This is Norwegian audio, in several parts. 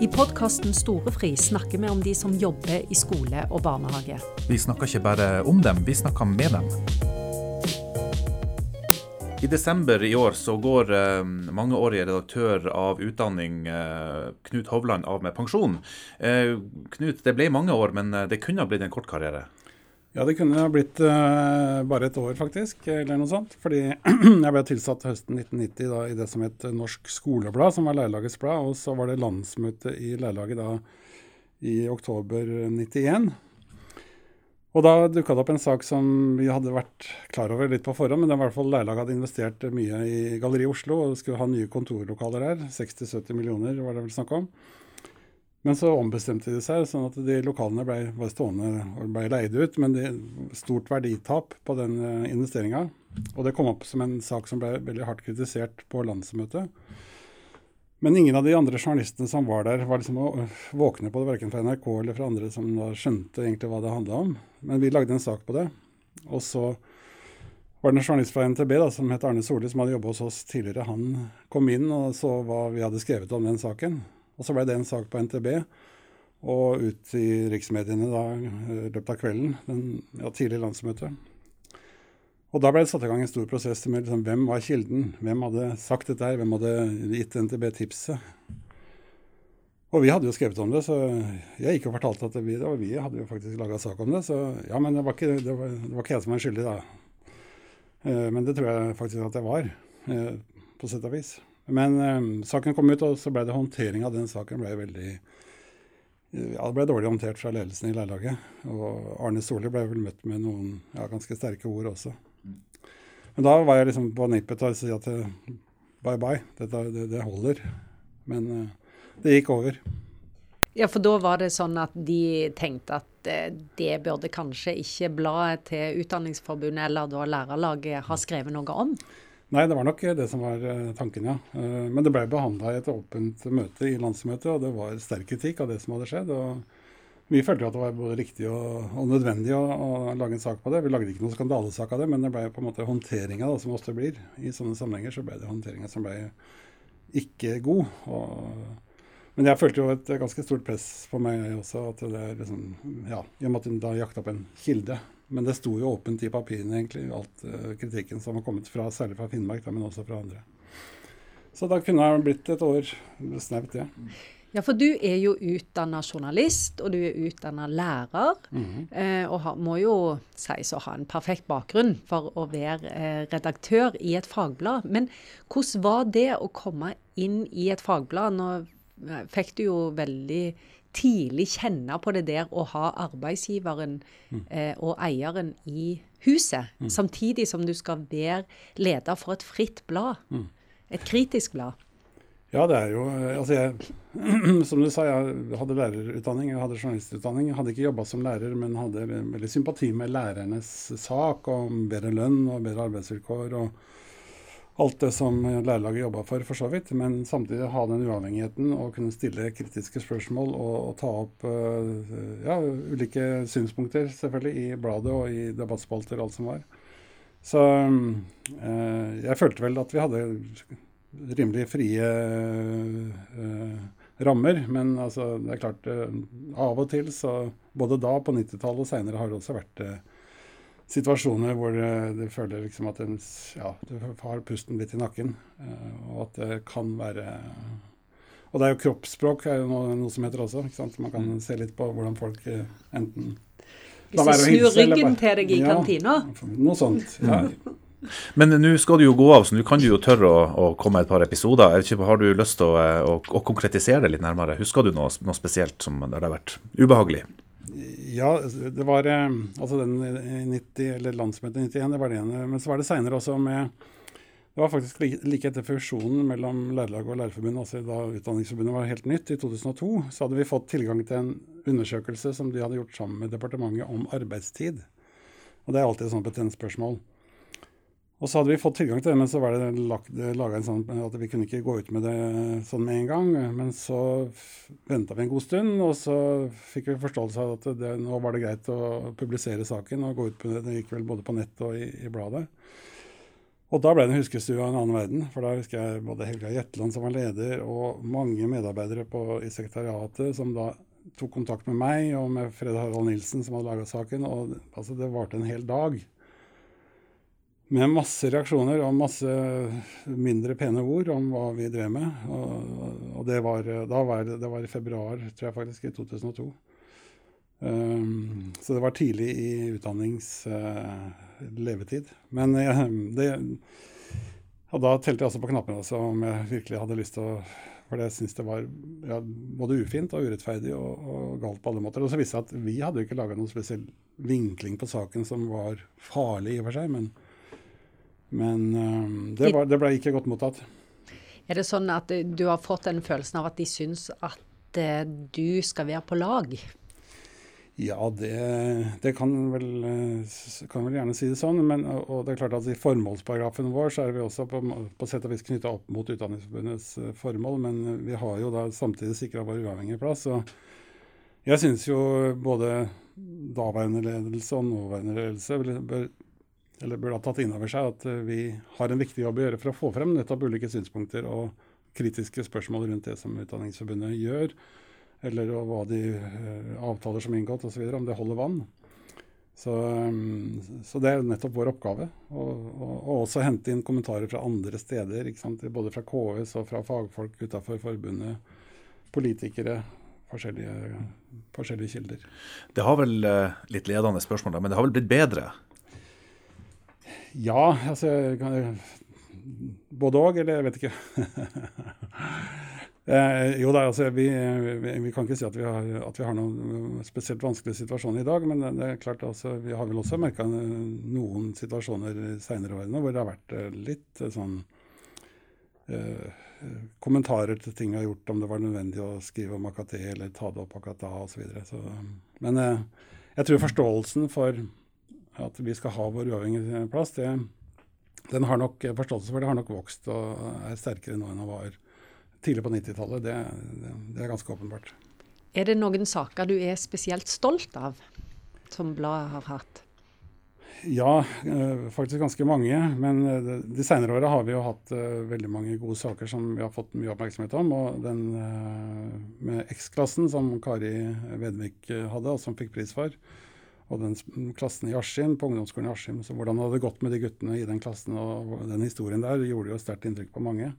I podkasten Storefri snakker vi om de som jobber i skole og barnehage. Vi snakker ikke bare om dem, vi snakker med dem. I desember i år så går eh, mangeårige redaktør av utdanning eh, Knut Hovland av med pensjon. Eh, Knut, det ble mange år, men eh, det kunne ha blitt en kort karriere? Ja, det kunne ha blitt uh, bare et år, faktisk, eller noe sånt. Fordi jeg ble tilsatt høsten 1990 da, i det som het Norsk skoleblad, som var lærlagets blad. Og så var det landsmøte i leilaget da i oktober 91. Og da dukka det opp en sak som vi hadde vært klar over litt på forhånd, men det var i hvert fall leilaget hadde investert mye i Galleri Oslo og skulle ha nye kontorlokaler her. 60-70 millioner var det vel snakk om. Men så ombestemte de seg, sånn at de lokalene ble, var stående og ble leid ut. Men det stort verditap på den uh, investeringa. Og det kom opp som en sak som ble veldig hardt kritisert på landsmøtet. Men ingen av de andre journalistene som var der, var liksom våkne på det, verken fra NRK eller fra andre som da skjønte egentlig hva det handla om. Men vi lagde en sak på det. Og så var det en journalist fra NTB da, som het Arne Solli, som hadde jobba hos oss tidligere. Han kom inn og så hva vi hadde skrevet om den saken. Og så ble det en sak på NTB og ut i riksmediene da, i løpet av kvelden. Den, ja, tidlig landsmøte. Og da ble det satt i gang en stor prosess med liksom, hvem var kilden? Hvem hadde sagt dette? Hvem hadde gitt NTB tipset? Og vi hadde jo skrevet om det, så jeg gikk og fortalte at vi, vi hadde jo faktisk laga sak om det. Så ja, men det var ikke, det var, det var ikke jeg som var skyldig, da. Eh, men det tror jeg faktisk at jeg var, eh, på sett og vis. Men um, saken kom ut, og så ble det håndtering av den saken ble veldig ja, det ble dårlig håndtert fra ledelsen i lærlaget. Og Arne Solli ble vel møtt med noen ja, ganske sterke ord også. Men da var jeg liksom på nippet til å si at bye bye, dette, det, det holder. Men uh, det gikk over. Ja, for da var det sånn at de tenkte at uh, det burde kanskje ikke bladet til Utdanningsforbundet eller da lærerlaget ha skrevet noe om? Nei, det var nok det som var eh, tanken, ja. Eh, men det ble behandla i et åpent møte i landsmøtet, og det var sterk kritikk av det som hadde skjedd. og Vi følte at det var både riktig og, og nødvendig å, å, lage en sak på det. Vi lagde ikke noen skandalesak av det, men det ble på en måte håndteringa som ofte blir. I sånne sammenhenger så ble det håndteringa som ble ikke god. Og, men jeg følte jo et ganske stort press på meg også. at det liksom, ja, I og med at hun da jakta opp en kilde men det sto jo åpent i papirene, egentlig, alt uh, kritikken som har kommet fra, særlig fra Finnmark, da, men også fra andre. Så da kunne det blitt et år snaut, det. Ja. Ja, for du er jo utdanna journalist, og du er utdanna lærer. Mm -hmm. eh, og ha, må jo sies å ha en perfekt bakgrunn for å være eh, redaktør i et fagblad. Men hvordan var det å komme inn i et fagblad? Nå eh, fikk du jo veldig tidlig kjenne på det der å ha arbeidsgiveren mm. eh, og eieren i huset, mm. samtidig som du skal være leder for et fritt blad. Mm. Et kritisk blad. Ja, det er jo altså jeg, Som du sa, jeg hadde lærerutdanning, jeg hadde journalistutdanning. Jeg hadde ikke jobba som lærer, men hadde veldig sympati med lærernes sak om bedre lønn og bedre arbeidsvilkår. og alt det som lærerlaget jobba for, for så vidt. Men samtidig ha den uavhengigheten og kunne stille kritiske spørsmål og, og ta opp uh, ja, ulike synspunkter selvfølgelig i bladet og i debattspalter og alt som var. Så uh, jeg følte vel at vi hadde rimelig frie uh, rammer. Men altså, det er klart, av og til så Både da, på 90-tallet og seinere har det også vært situasjoner hvor du føler liksom at den, ja, du har pusten litt i nakken, eh, og at det kan være Og det er jo kroppsspråk er jo noe, noe som heter også. ikke sant? Man kan mm. se litt på hvordan folk eh, enten Hvis de snur ryggen til deg i ja, kantina? Noe sånt. ja. Men nå skal du jo gå av, så nå kan du jo tørre å, å komme et par episoder. Ikke, har du lyst til å, eh, å, å, konkretisere det litt nærmere? Husker du noe, noe spesielt som der det har vært ubehagelig? Ja, det var eh, altså den 90, eller landsmøtet 91, det var det ene. Men så var det seinere også med Det var faktisk like etter fusjonen mellom Lærerlaget og Lærerforbundet, altså da Utdanningsforbundet var helt nytt, i 2002, så hadde vi fått tilgang til en undersøkelse som de hadde gjort sammen med departementet om arbeidstid. Og det er alltid et sånt betent spørsmål. Og så hadde vi fått tilgang til det, men så var det laga en sånn at vi kunne ikke gå ut med det sånn med en gang. Men så venta vi en god stund, og så fikk vi forståelse av at det, nå var det greit å publisere saken og gå ut med det. Det gikk vel både på nett og i, i bladet. Og da ble det en huskestue av en annen verden. For da husker jeg både Helga Jetland som var leder, og mange medarbeidere på, i sekretariatet som da tok kontakt med meg og med Fred Harald Nilsen som hadde laga saken. Og altså, det varte en hel dag. Med masse reaksjoner og masse mindre pene ord om hva vi drev med. Og, og det, var, var, det var i februar, tror jeg faktisk, i 2002. Um, så det var tidlig i utdannings uh, levetid. Men uh, det, og da telte jeg også på knappene altså, om jeg virkelig hadde lyst til å For jeg syntes det var ja, både ufint og urettferdig og, og, galt på alle måter. Og så viste det seg at vi hadde ikke laga noen spesiell vinkling på saken som var farlig i og for seg, men, men um, det, var, det ble ikke godt mottatt. Er det sånn at du har fått den følelsen av at de syns at uh, du skal være på lag? Ja, det, det kan, vel, kan vel gjerne si det sånn. Men, og det er klart at I formålsparagrafen vår så er vi også på, på sett og vis knytta opp mot Utdanningsforbundets eh, formål, men vi har jo da samtidig sikra vår uavhengige plass. og jeg syns jo både daværende ledelse og nåværende ledelse bør, eller burde ha tatt inn over seg at vi har en viktig jobb å gjøre for å få frem nettopp ulike synspunkter og kritiske spørsmål rundt det som Utdanningsforbundet gjør eller hva de uh, avtaler som er inngått osv., om det holder vann. Så, um, så, det er nettopp vår oppgave. Og, også hente inn kommentarer fra andre steder. Både fra KS og fra fagfolk utafor forbundet, politikere, forskjellige, forskjellige, kilder. Det har vel litt ledende spørsmål, men det har vel blitt bedre? Ja, altså Både òg, eller jeg vet ikke. Eh, jo da, altså, vi, vi, vi, kan ikke si at vi, har, at vi har noen spesielt vanskelige situasjoner i dag. Men det er klart altså, vi har vel også merka noen situasjoner seinere årene hvor det har vært eh, litt eh, sånn eh, kommentarer til ting vi har gjort, om det var nødvendig å skrive om AKT eller ta det opp akkurat da osv. Men eh, jeg tror forståelsen for at vi skal ha vår uavhengige plass, det, den har nok, forståelse for det har nok vokst og er sterkere nå enn den var tidlig på 90-tallet. Det, det, det, er ganske åpenbart. Er det noen saker du er spesielt stolt av, som bladet har hatt? Ja, eh, faktisk ganske mange. Men eh, de senere åra har vi jo hatt uh, veldig mange gode saker som vi har fått mye oppmerksomhet om. Og den med X-klassen som Kari Vedvik hadde, og som fikk pris for. Og den klassen i Askim, på ungdomsskolen i Askim. Så hvordan det hadde gått med de guttene i den klassen og den historien der, gjorde jo sterkt inntrykk på mange.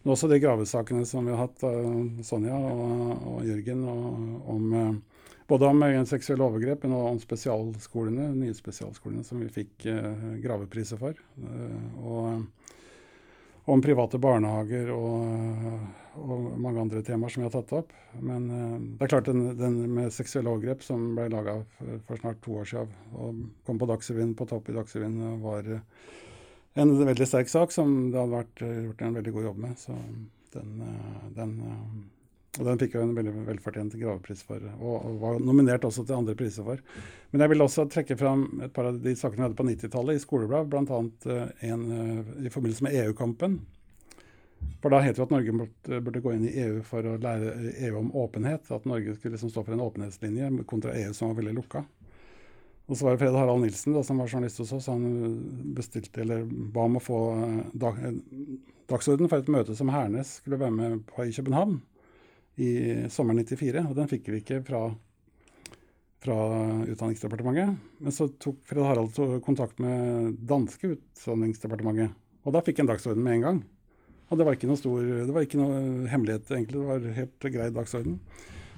Men også de gravesakene som vi har hatt, uh, Sonja og, og Jørgen, og, om, uh, både om seksuelle overgrep og om spesialskolene, nye spesialskolene som vi fikk gravepriser for. og om private barnehager og, og, mange andre temaer som vi har tatt opp. Men det er klart den, den med seksuelle overgrep som ble laga for, snart to år siden og kom på Dagsrevyen, på topp i Dagsrevyen, var en veldig sterk sak som det hadde vært eh, gjort en veldig god jobb med. Så den, eh, den, eh, og den fikk jo en veldig velfortjent gravepris for, og, var nominert også til andre priser for. Men jeg vil også trekke fram et par av de sakene vi hadde på 90-tallet i skoleblad, bl.a. en i forbindelse med EU-kampen. For da het det at Norge burde, gå inn i EU for å lære EU om åpenhet. At Norge skulle liksom stå for en åpenhetslinje kontra EU som var veldig lukka. Og så var det Fred Harald Nilsen da, som var journalist hos oss. Han bestilte, eller ba om å få eh, dag, eh, dagsorden for et møte som Hernes skulle være med på i København i sommeren 94. Og den fikk vi ikke fra, fra Utdanningsdepartementet. Men så tok Fred Harald kontakt med danske Utdanningsdepartementet. Og da fikk jeg en dagsorden med en gang. Og det var ikke noe stor, det var ikke noe hemmelighet, egentlig. Det var helt grei dagsorden.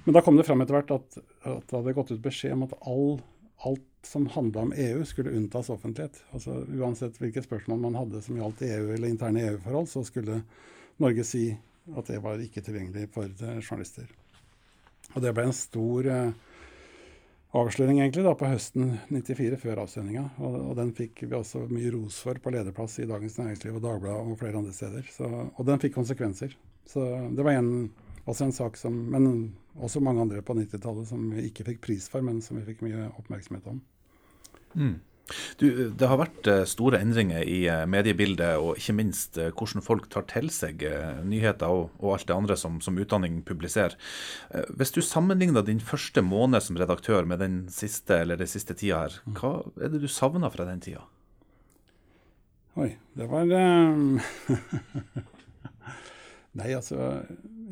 Men da kom det fram etter hvert at, at det hadde gått ut beskjed om at all alt som handla om EU, skulle unntas offentlighet. Altså Uansett hvilke spørsmål man hadde som gjaldt EU eller interne EU-forhold, så skulle Norge si at det var ikke tilgjengelig for eh, journalister. Og det ble en stor eh, avsløring egentlig da på høsten 94, før avsendinga. Og, og, den fikk vi også mye ros for på lederplass i Dagens Næringsliv og Dagbladet og flere andre steder. Så, og den fikk konsekvenser. Så det var en, også en sak som Men også mange andre på 90-tallet som vi ikke fikk pris for, men som vi fikk mye oppmerksomhet om. Mm. Du, det har vært eh, store endringer i eh, mediebildet, og ikke minst eh, hvordan folk tar til seg nyheter og, og alt det andre som, som, utdanning publiserer. Hvis du sammenligner din første måned som redaktør med den siste eller den siste tida her, mm. hva er det du savner fra den tida? Oi, det var um, Nei, altså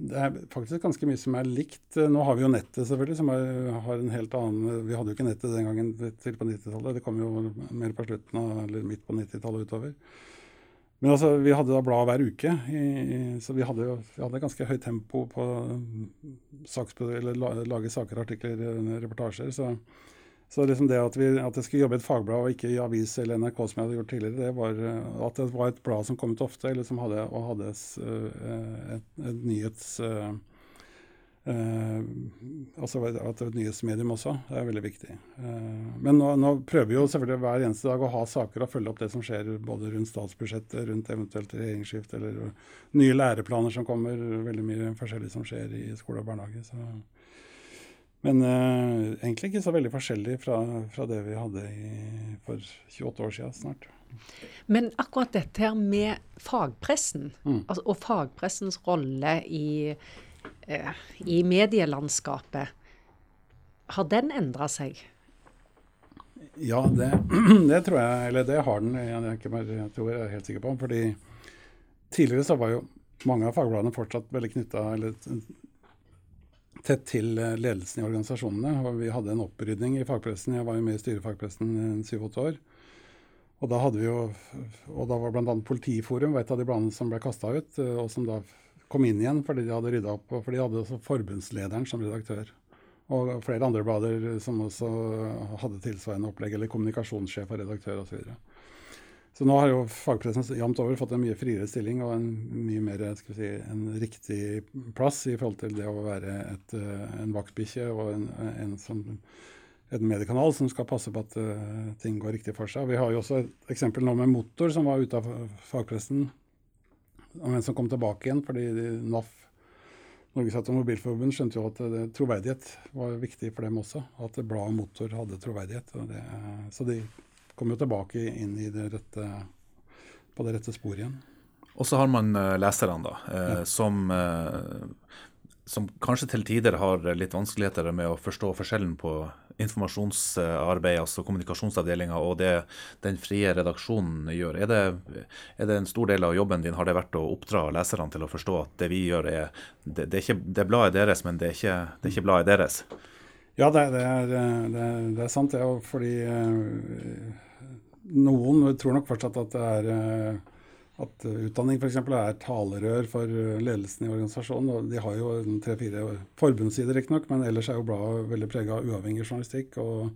Det er faktisk ganske mye som er likt. Nå har vi jo nettet, selvfølgelig, som er, har en helt annen Vi hadde jo ikke nettet den gangen til på 90-tallet. Det kom jo mer på slutten av, eller midt på 90-tallet utover. Men altså, vi hadde da blad hver uke, i, så vi hadde vi hadde ganske høyt tempo på å eller lage saker, artikler, reportasjer. så så liksom det at, vi, at, jeg skulle jobbe i et fagblad og ikke i avis eller NRK som jeg hadde gjort tidligere, det var eh, at det var et blad som kom ut ofte, eller som hadde, og hadde uh, et, et, nyhets... Uh, uh, altså at et nyhetsmedium også. Det er veldig viktig. men nå, nå, prøver vi jo selvfølgelig hver eneste dag å ha saker og følge opp det som skjer både rundt statsbudsjettet, rundt eventuelt regjeringsskifte eller nye læreplaner som kommer. Veldig mye forskjellig som skjer i skole og barnehage. så... Men uh, egentlig ikke så veldig forskjellig fra, fra det vi hadde i, for 28 år siden snart. Men akkurat dette her med fagpressen, mm. altså, og fagpressens rolle i, uh, i medielandskapet, har den endra seg? Ja, det, det, tror jeg Eller det har den. Jeg, jeg, jeg tror jeg er helt sikker på. fordi tidligere så var jo mange av fagbladene fortsatt veldig knytta tett til eh, ledelsen i organisasjonene. og Vi hadde en opprydning i fagpressen. Jeg var jo med i styret i fagpressen i syv-åtte år. Og da hadde vi jo, og da var bl.a. Politiforum et av de bladene som ble kasta ut, eh, og som da kom inn igjen fordi de hadde rydda opp. Og For de hadde også forbundslederen som redaktør. Og flere andre blader som også hadde tilsvarende opplegg, eller kommunikasjonssjef og redaktør osv. Så nå har jo fagpressen jevnt over fått en mye friere stilling og en mye mer skal vi si, en riktig plass i forhold til det å være et, eh, en vaktbikkje og en, en, som, en, mediekanal som skal passe på at uh, ting går riktig for seg. Vi har jo også et eksempel nå med Motor, som var ute av fagpressen, men som kom tilbake igjen fordi NAF Norges Automobilforbund skjønte jo at det, troverdighet var viktig for dem også. At bladet Motor hadde troverdighet. Det, så de kommer jo tilbake inn i det rette, på det rette sporet igjen. Og så har man uh, leserne, da, ja. som, uh, som, kanskje til tider har litt vanskeligheter med å forstå forskjellen på informasjonsarbeid, altså kommunikasjonsavdelinga, og det den frie redaksjonen gjør. Er det, er det, en stor del av jobben din, har det vært å oppdra leserne til å forstå at det vi gjør, er Det, det er, ikke, det er bladet deres, men det er ikke, det er ikke bladet deres? Ja, det, det, er, det, er, sant, det. Ja, fordi noen tror nok fortsatt at det er eh, at utdanning f.eks. er talerør for ledelsen i organisasjonen. og De har jo tre-fire forbundssider, riktignok, men ellers er jo bladet veldig prega av uavhengig journalistikk og,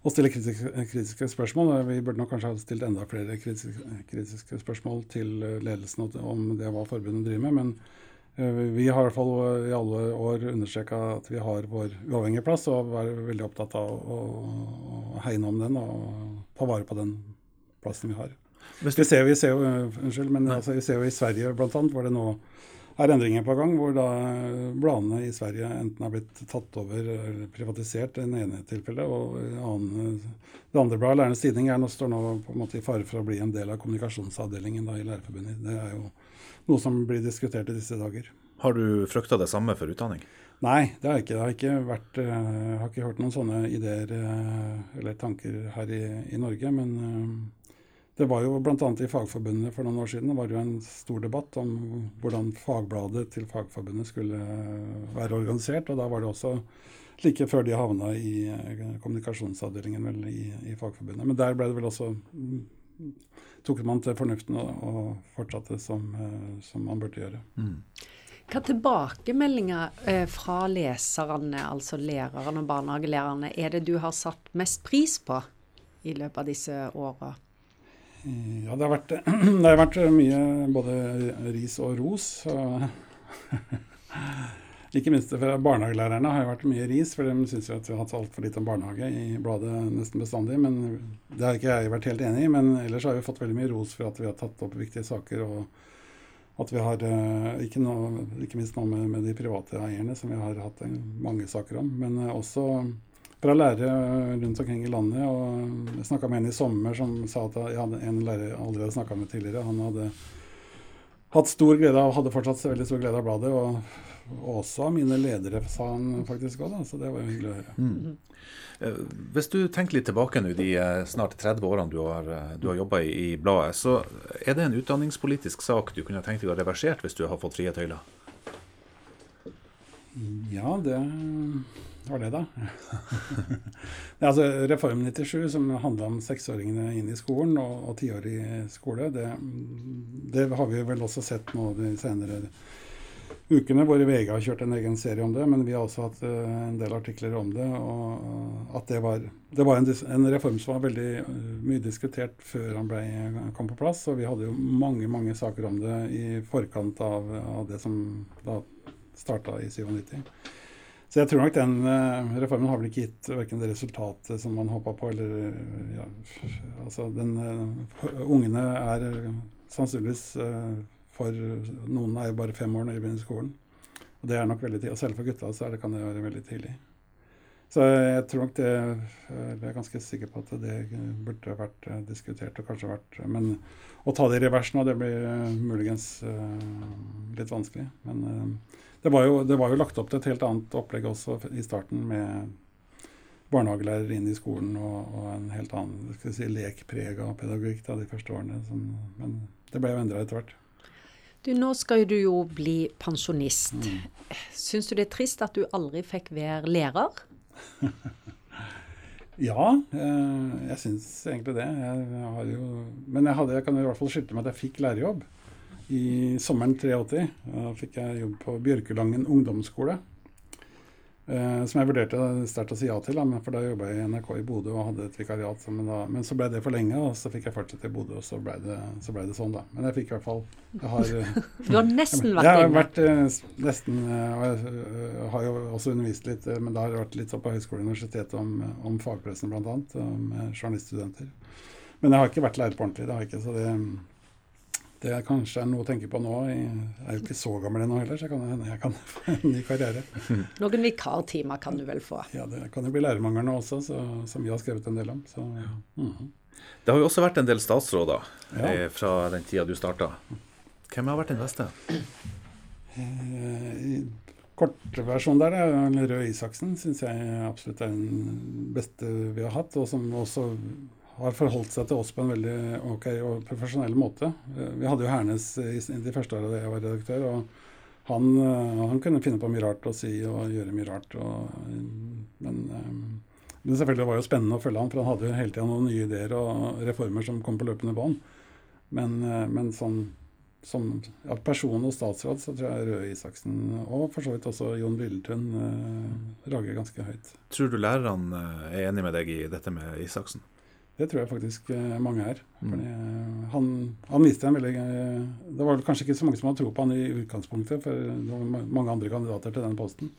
og stiller kritiske, kritiske, spørsmål. Vi burde nok kanskje ha stilt enda flere kritiske, kritiske spørsmål til ledelsen om det hva forbundet driver med. men Eh, vi har i hvert fall i alle år understreka at vi har vår uavhengige plass, og er veldig opptatt av å, å hegne om den og ta vare på den plassen vi har. Vi ser, vi ser, jo, eh, unnskyld, men altså, vi ser jo i Sverige bl.a. hvor det nå er endringer på gang, hvor da bladene i Sverige enten har blitt tatt over eller privatisert i det ene tilfellet, og annen, det andre bladet, Lærernes Tidning, er nå, står nå på en måte i fare for å bli en del av kommunikasjonsavdelingen da, i Lærerforbundet. Det er jo noe som blir diskutert i disse dager. Har du frykta det samme for utdanning? Nei, det har jeg ikke. Det har ikke vært, jeg eh, har ikke hørt noen sånne ideer eh, eller tanker her i, i Norge. Men eh, det var jo bl.a. i Fagforbundet for noen år siden det var jo en stor debatt om hvordan fagbladet til Fagforbundet skulle være organisert. Og da var det også like før de havna i kommunikasjonsavdelingen vel, i, i Fagforbundet. Men der ble det vel også tok man til fornuften og, og fortsatte som, eh, som, man burde gjøre. Mm. Hva tilbakemeldinger eh, fra leserne, altså lærerne og barnehagelærerne, er det du har satt mest pris på i løpet av disse åra? Ja, det har, vært, det har vært mye både ris og ros. Ikke minst for barnehagelærerne har jo vært mye ris, for de syns vi har hatt altfor lite om barnehage i bladet nesten bestandig. Men det har ikke jeg vært helt enig i. Men ellers har vi fått veldig mye ros for at vi har tatt opp viktige saker. og at vi har, eh, ikke, noe, ikke minst nå med, med, de private eierne, som vi har hatt mange saker om. Men eh, også fra lærere rundt omkring i landet. og Jeg snakka med en i sommer som sa at jeg hadde en lærer jeg allerede snakka med tidligere. Han hadde hatt stor glede av, hadde fortsatt veldig stor glede av bladet. Og, og også av mine ledere, sa han faktisk òg, så det var jo hyggelig å høre. Mm. Eh, hvis du tenker litt tilbake nå de eh, snart 30 årene du har, eh, du har jobba i, i, bladet, så er det en utdanningspolitisk sak du kunne tenkt deg å ha reversert hvis du har fått frie tøyler? Ja, det var det, da. det altså Reform 97, som handla om seksåringene inn i skolen og, og tiårig skole, det, det, har vi vel også sett nå de senere ukene, hvor VG har kjørt en egen serie om det. Men vi har også hatt uh, en del artikler om det. Og at det var, det var en, en, reform som var veldig uh, mye diskutert før han ble, kom på plass. Og vi hadde jo mange mange saker om det i forkant av, av det som da starta i 97. Så jeg tror nok den uh, reformen har vel ikke gitt verken det resultatet som man håpa på, eller ja, Altså, den ungene er sannsynligvis for noen er jo bare fem år når de begynner skolen. Og det er nok veldig tidlig. Og selv for gutta så det, kan det være veldig tidlig. Så jeg tror nok det Jeg er ganske sikker på at det burde vært eh, diskutert og kanskje vært Men å ta det i revers nå, det blir eh, muligens litt vanskelig. Men det, var jo, det var jo lagt opp til et helt annet opplegg også i starten, med barnehagelærer inn i skolen og, og en helt annen skal si, lekpreg av pedagogikk da, de første årene. Som, men det ble jo endra etter hvert. Du, nå skal du jo bli pensjonist. Mm. Syns du det er trist at du aldri fikk være lærer? ja, eh, jeg syns egentlig det. Jeg jo, men jeg, hadde, jeg kan i hvert fall skilte med at jeg fikk lærerjobb. I sommeren 83 da fikk jeg jobb på Bjørkelangen ungdomsskole. Uh, som jeg vurderte sterkt å si ja til, da, for da jobba jeg i NRK i Bodø og hadde et vikariat. Men, da, men så ble det for lenge, og så fikk jeg fortsette i Bodø, og så ble, det, så ble det sånn, da. Men jeg fikk i hvert fall jeg har, Du har nesten vært inne? Jeg har vært uh, nesten Og jeg har jo også undervist litt, men da har jeg vært litt så på høyskole og universitet om, om fagpressen, bl.a. Med journaliststudenter. Men jeg har ikke vært lærer på ordentlig, det har jeg ikke. så det det er kanskje er noe å tenke på nå. Jeg er jo ikke så gammel ennå heller, så kan hende jeg kan få en ny karriere. Noen vikartimer kan du vel få? Ja, det kan jo bli lærermangel nå også, så, som vi har skrevet en del om. Så, ja. mm -hmm. Det har jo også vært en del statsråder ja. eh, fra den tida du starta. Hvem har vært den beste? Eh, Kortversjonen der er Røe Isaksen, syns jeg absolutt er den beste vi har hatt. Og som også har forholdt seg til oss på en veldig ok og profesjonell måte. Eh, vi hadde jo Hernes i de første åra da jeg var redaktør. og han, eh, han, kunne finne på mye rart å si og gjøre mye rart. Og, men, eh, men, selvfølgelig var det jo spennende å følge han, for han hadde jo hele tida noen nye ideer og reformer som kom på løpende bånd. Men, men sånn, som ja, person og statsråd så tror jeg Røe Isaksen og for så vidt også Jon Lilletun eh, rager ganske høyt. Tror du lærerne er enig med deg i dette med Isaksen? Det tror jeg faktisk eh, mange er. Mm. Eh, han, han viste en veldig eh, Det var kanskje ikke så mange som hadde tro på han i utgangspunktet, for det var mange andre kandidater til den posten.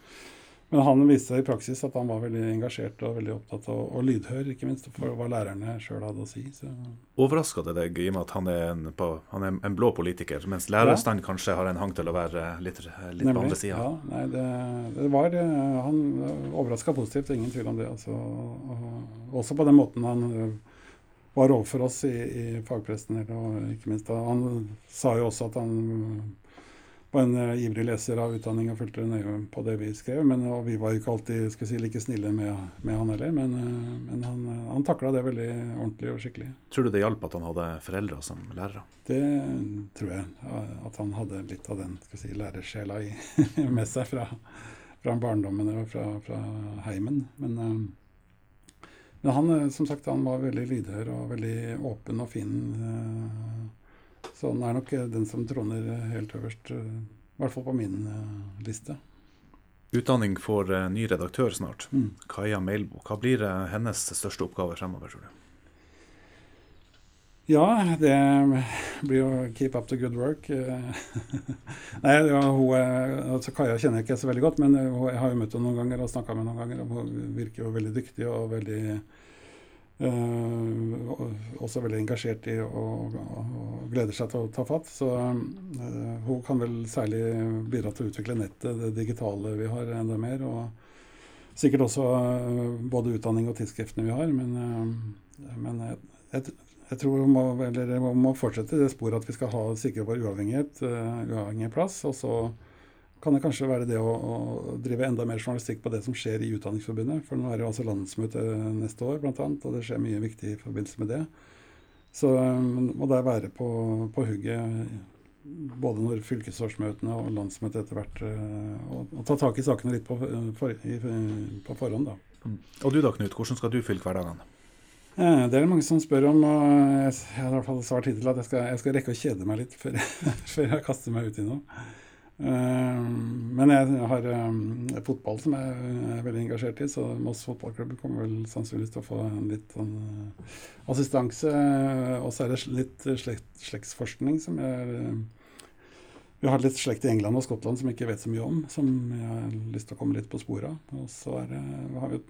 Men han viste i praksis at han var veldig engasjert og veldig opptatt av og lydhør, ikke minst for hva lærerne sjøl hadde å si. Så. Overraska det deg i og med at han er en, på, han er en blå politiker, mens lærerstand ja. kanskje har en hang til å være litt, litt på andre sida? Ja, nei, det, det, var Han overraska positivt, ingen tvil om det. Altså, og, også på den måten han var overfor oss i, i fagpressen. Og ikke minst, han sa jo også at han var en uh, ivrig leser av utdanning og fulgte nøye på det vi skrev. Men, og vi var jo ikke alltid skal si, like snille med, med han heller. Men, uh, men han, uh, han takla det veldig ordentlig og skikkelig. Tror du det hjalp at han hadde foreldre som lærere? Det tror jeg. At han hadde litt av den skal si, lærersjela i, med seg fra, fra barndommen og fra, fra heimen. Men men han, eh, som sagt, han var veldig lydhør og veldig åpen og fin. Eh, så den er nok eh, den som troner helt øverst, i hvert fall på min liste. Utdanning får ny redaktør snart. Mm. Kaja Meilbo. Hva blir hennes største oppgave fremover, tror du? Ja, det blir jo 'keep up the good work'. Nei, ja, hun, altså Kaja kjenner jeg ikke så veldig godt, men jeg har jo møtt henne noen ganger og snakka med henne noen ganger. Hun virker jo veldig dyktig og veldig øh, også veldig engasjert i og, gleder seg til å ta fatt. Så uh, hun kan vel særlig bidra til å utvikle nettet, det digitale vi har, enda mer. Og sikkert også uh, både utdanning og tidsskriftene vi har. Men, men jeg, jeg tror vi må, eller, vi må fortsette det sporet at vi skal ha sikre vår uavhengighet, uavhengig plass. Og så kan det kanskje være det å, å, drive enda mer journalistikk på det som skjer i Utdanningsforbundet. For nå er det jo altså landsmøte neste år, bl.a., og det skjer mye viktig i forbindelse med det. Så må det være på, på hugget både når fylkesårsmøtene og landsmøtet etter hvert og, og, ta tak i sakene litt på, for, i, på forhånd. da. Mm. Og du da, Knut, hvordan skal du fylle hverdagene? Det er det mange som spør om, og jeg har i hvert fall svart hittil at jeg skal, jeg skal, rekke å kjede meg litt før jeg, før jeg kaster meg ut i noe. Eh, men jeg har um, fotball som jeg er veldig engasjert i, så Moss fotballklubb kommer vel sannsynligvis til å få litt sånn uh, assistanse. Og så er det litt slekt, slektsforskning som jeg Vi har litt slekt i England og Skottland som jeg ikke vet så mye om, som jeg har lyst til å komme litt på sporet av. Og så det, har vi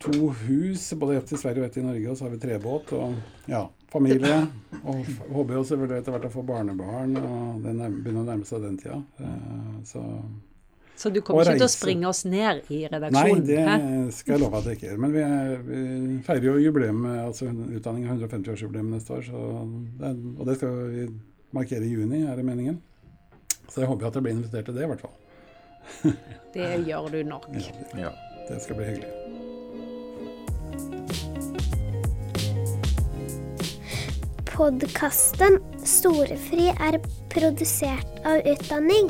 to hus, både ett i Sverige og ett i Norge, og så har vi trebåt og ja, familie. Og håper jo selvfølgelig etter hvert å få barnebarn, og det begynner å nærme seg den tida. Eh, så, så du kommer ikke til å springe oss ned i redaksjonen? Nei, det skal jeg love at jeg ikke gjør. Men vi, er, vi feirer jo jubileum, altså utdanning 150-årsjubileum neste år, det, og det skal vi markere i juni, er det meningen. Så jeg håper at jeg blir invitert til det, i hvert fall. det gjør du nok. Ja, det skal bli hyggelig. Podkasten Storefri er produsert av Utdanning.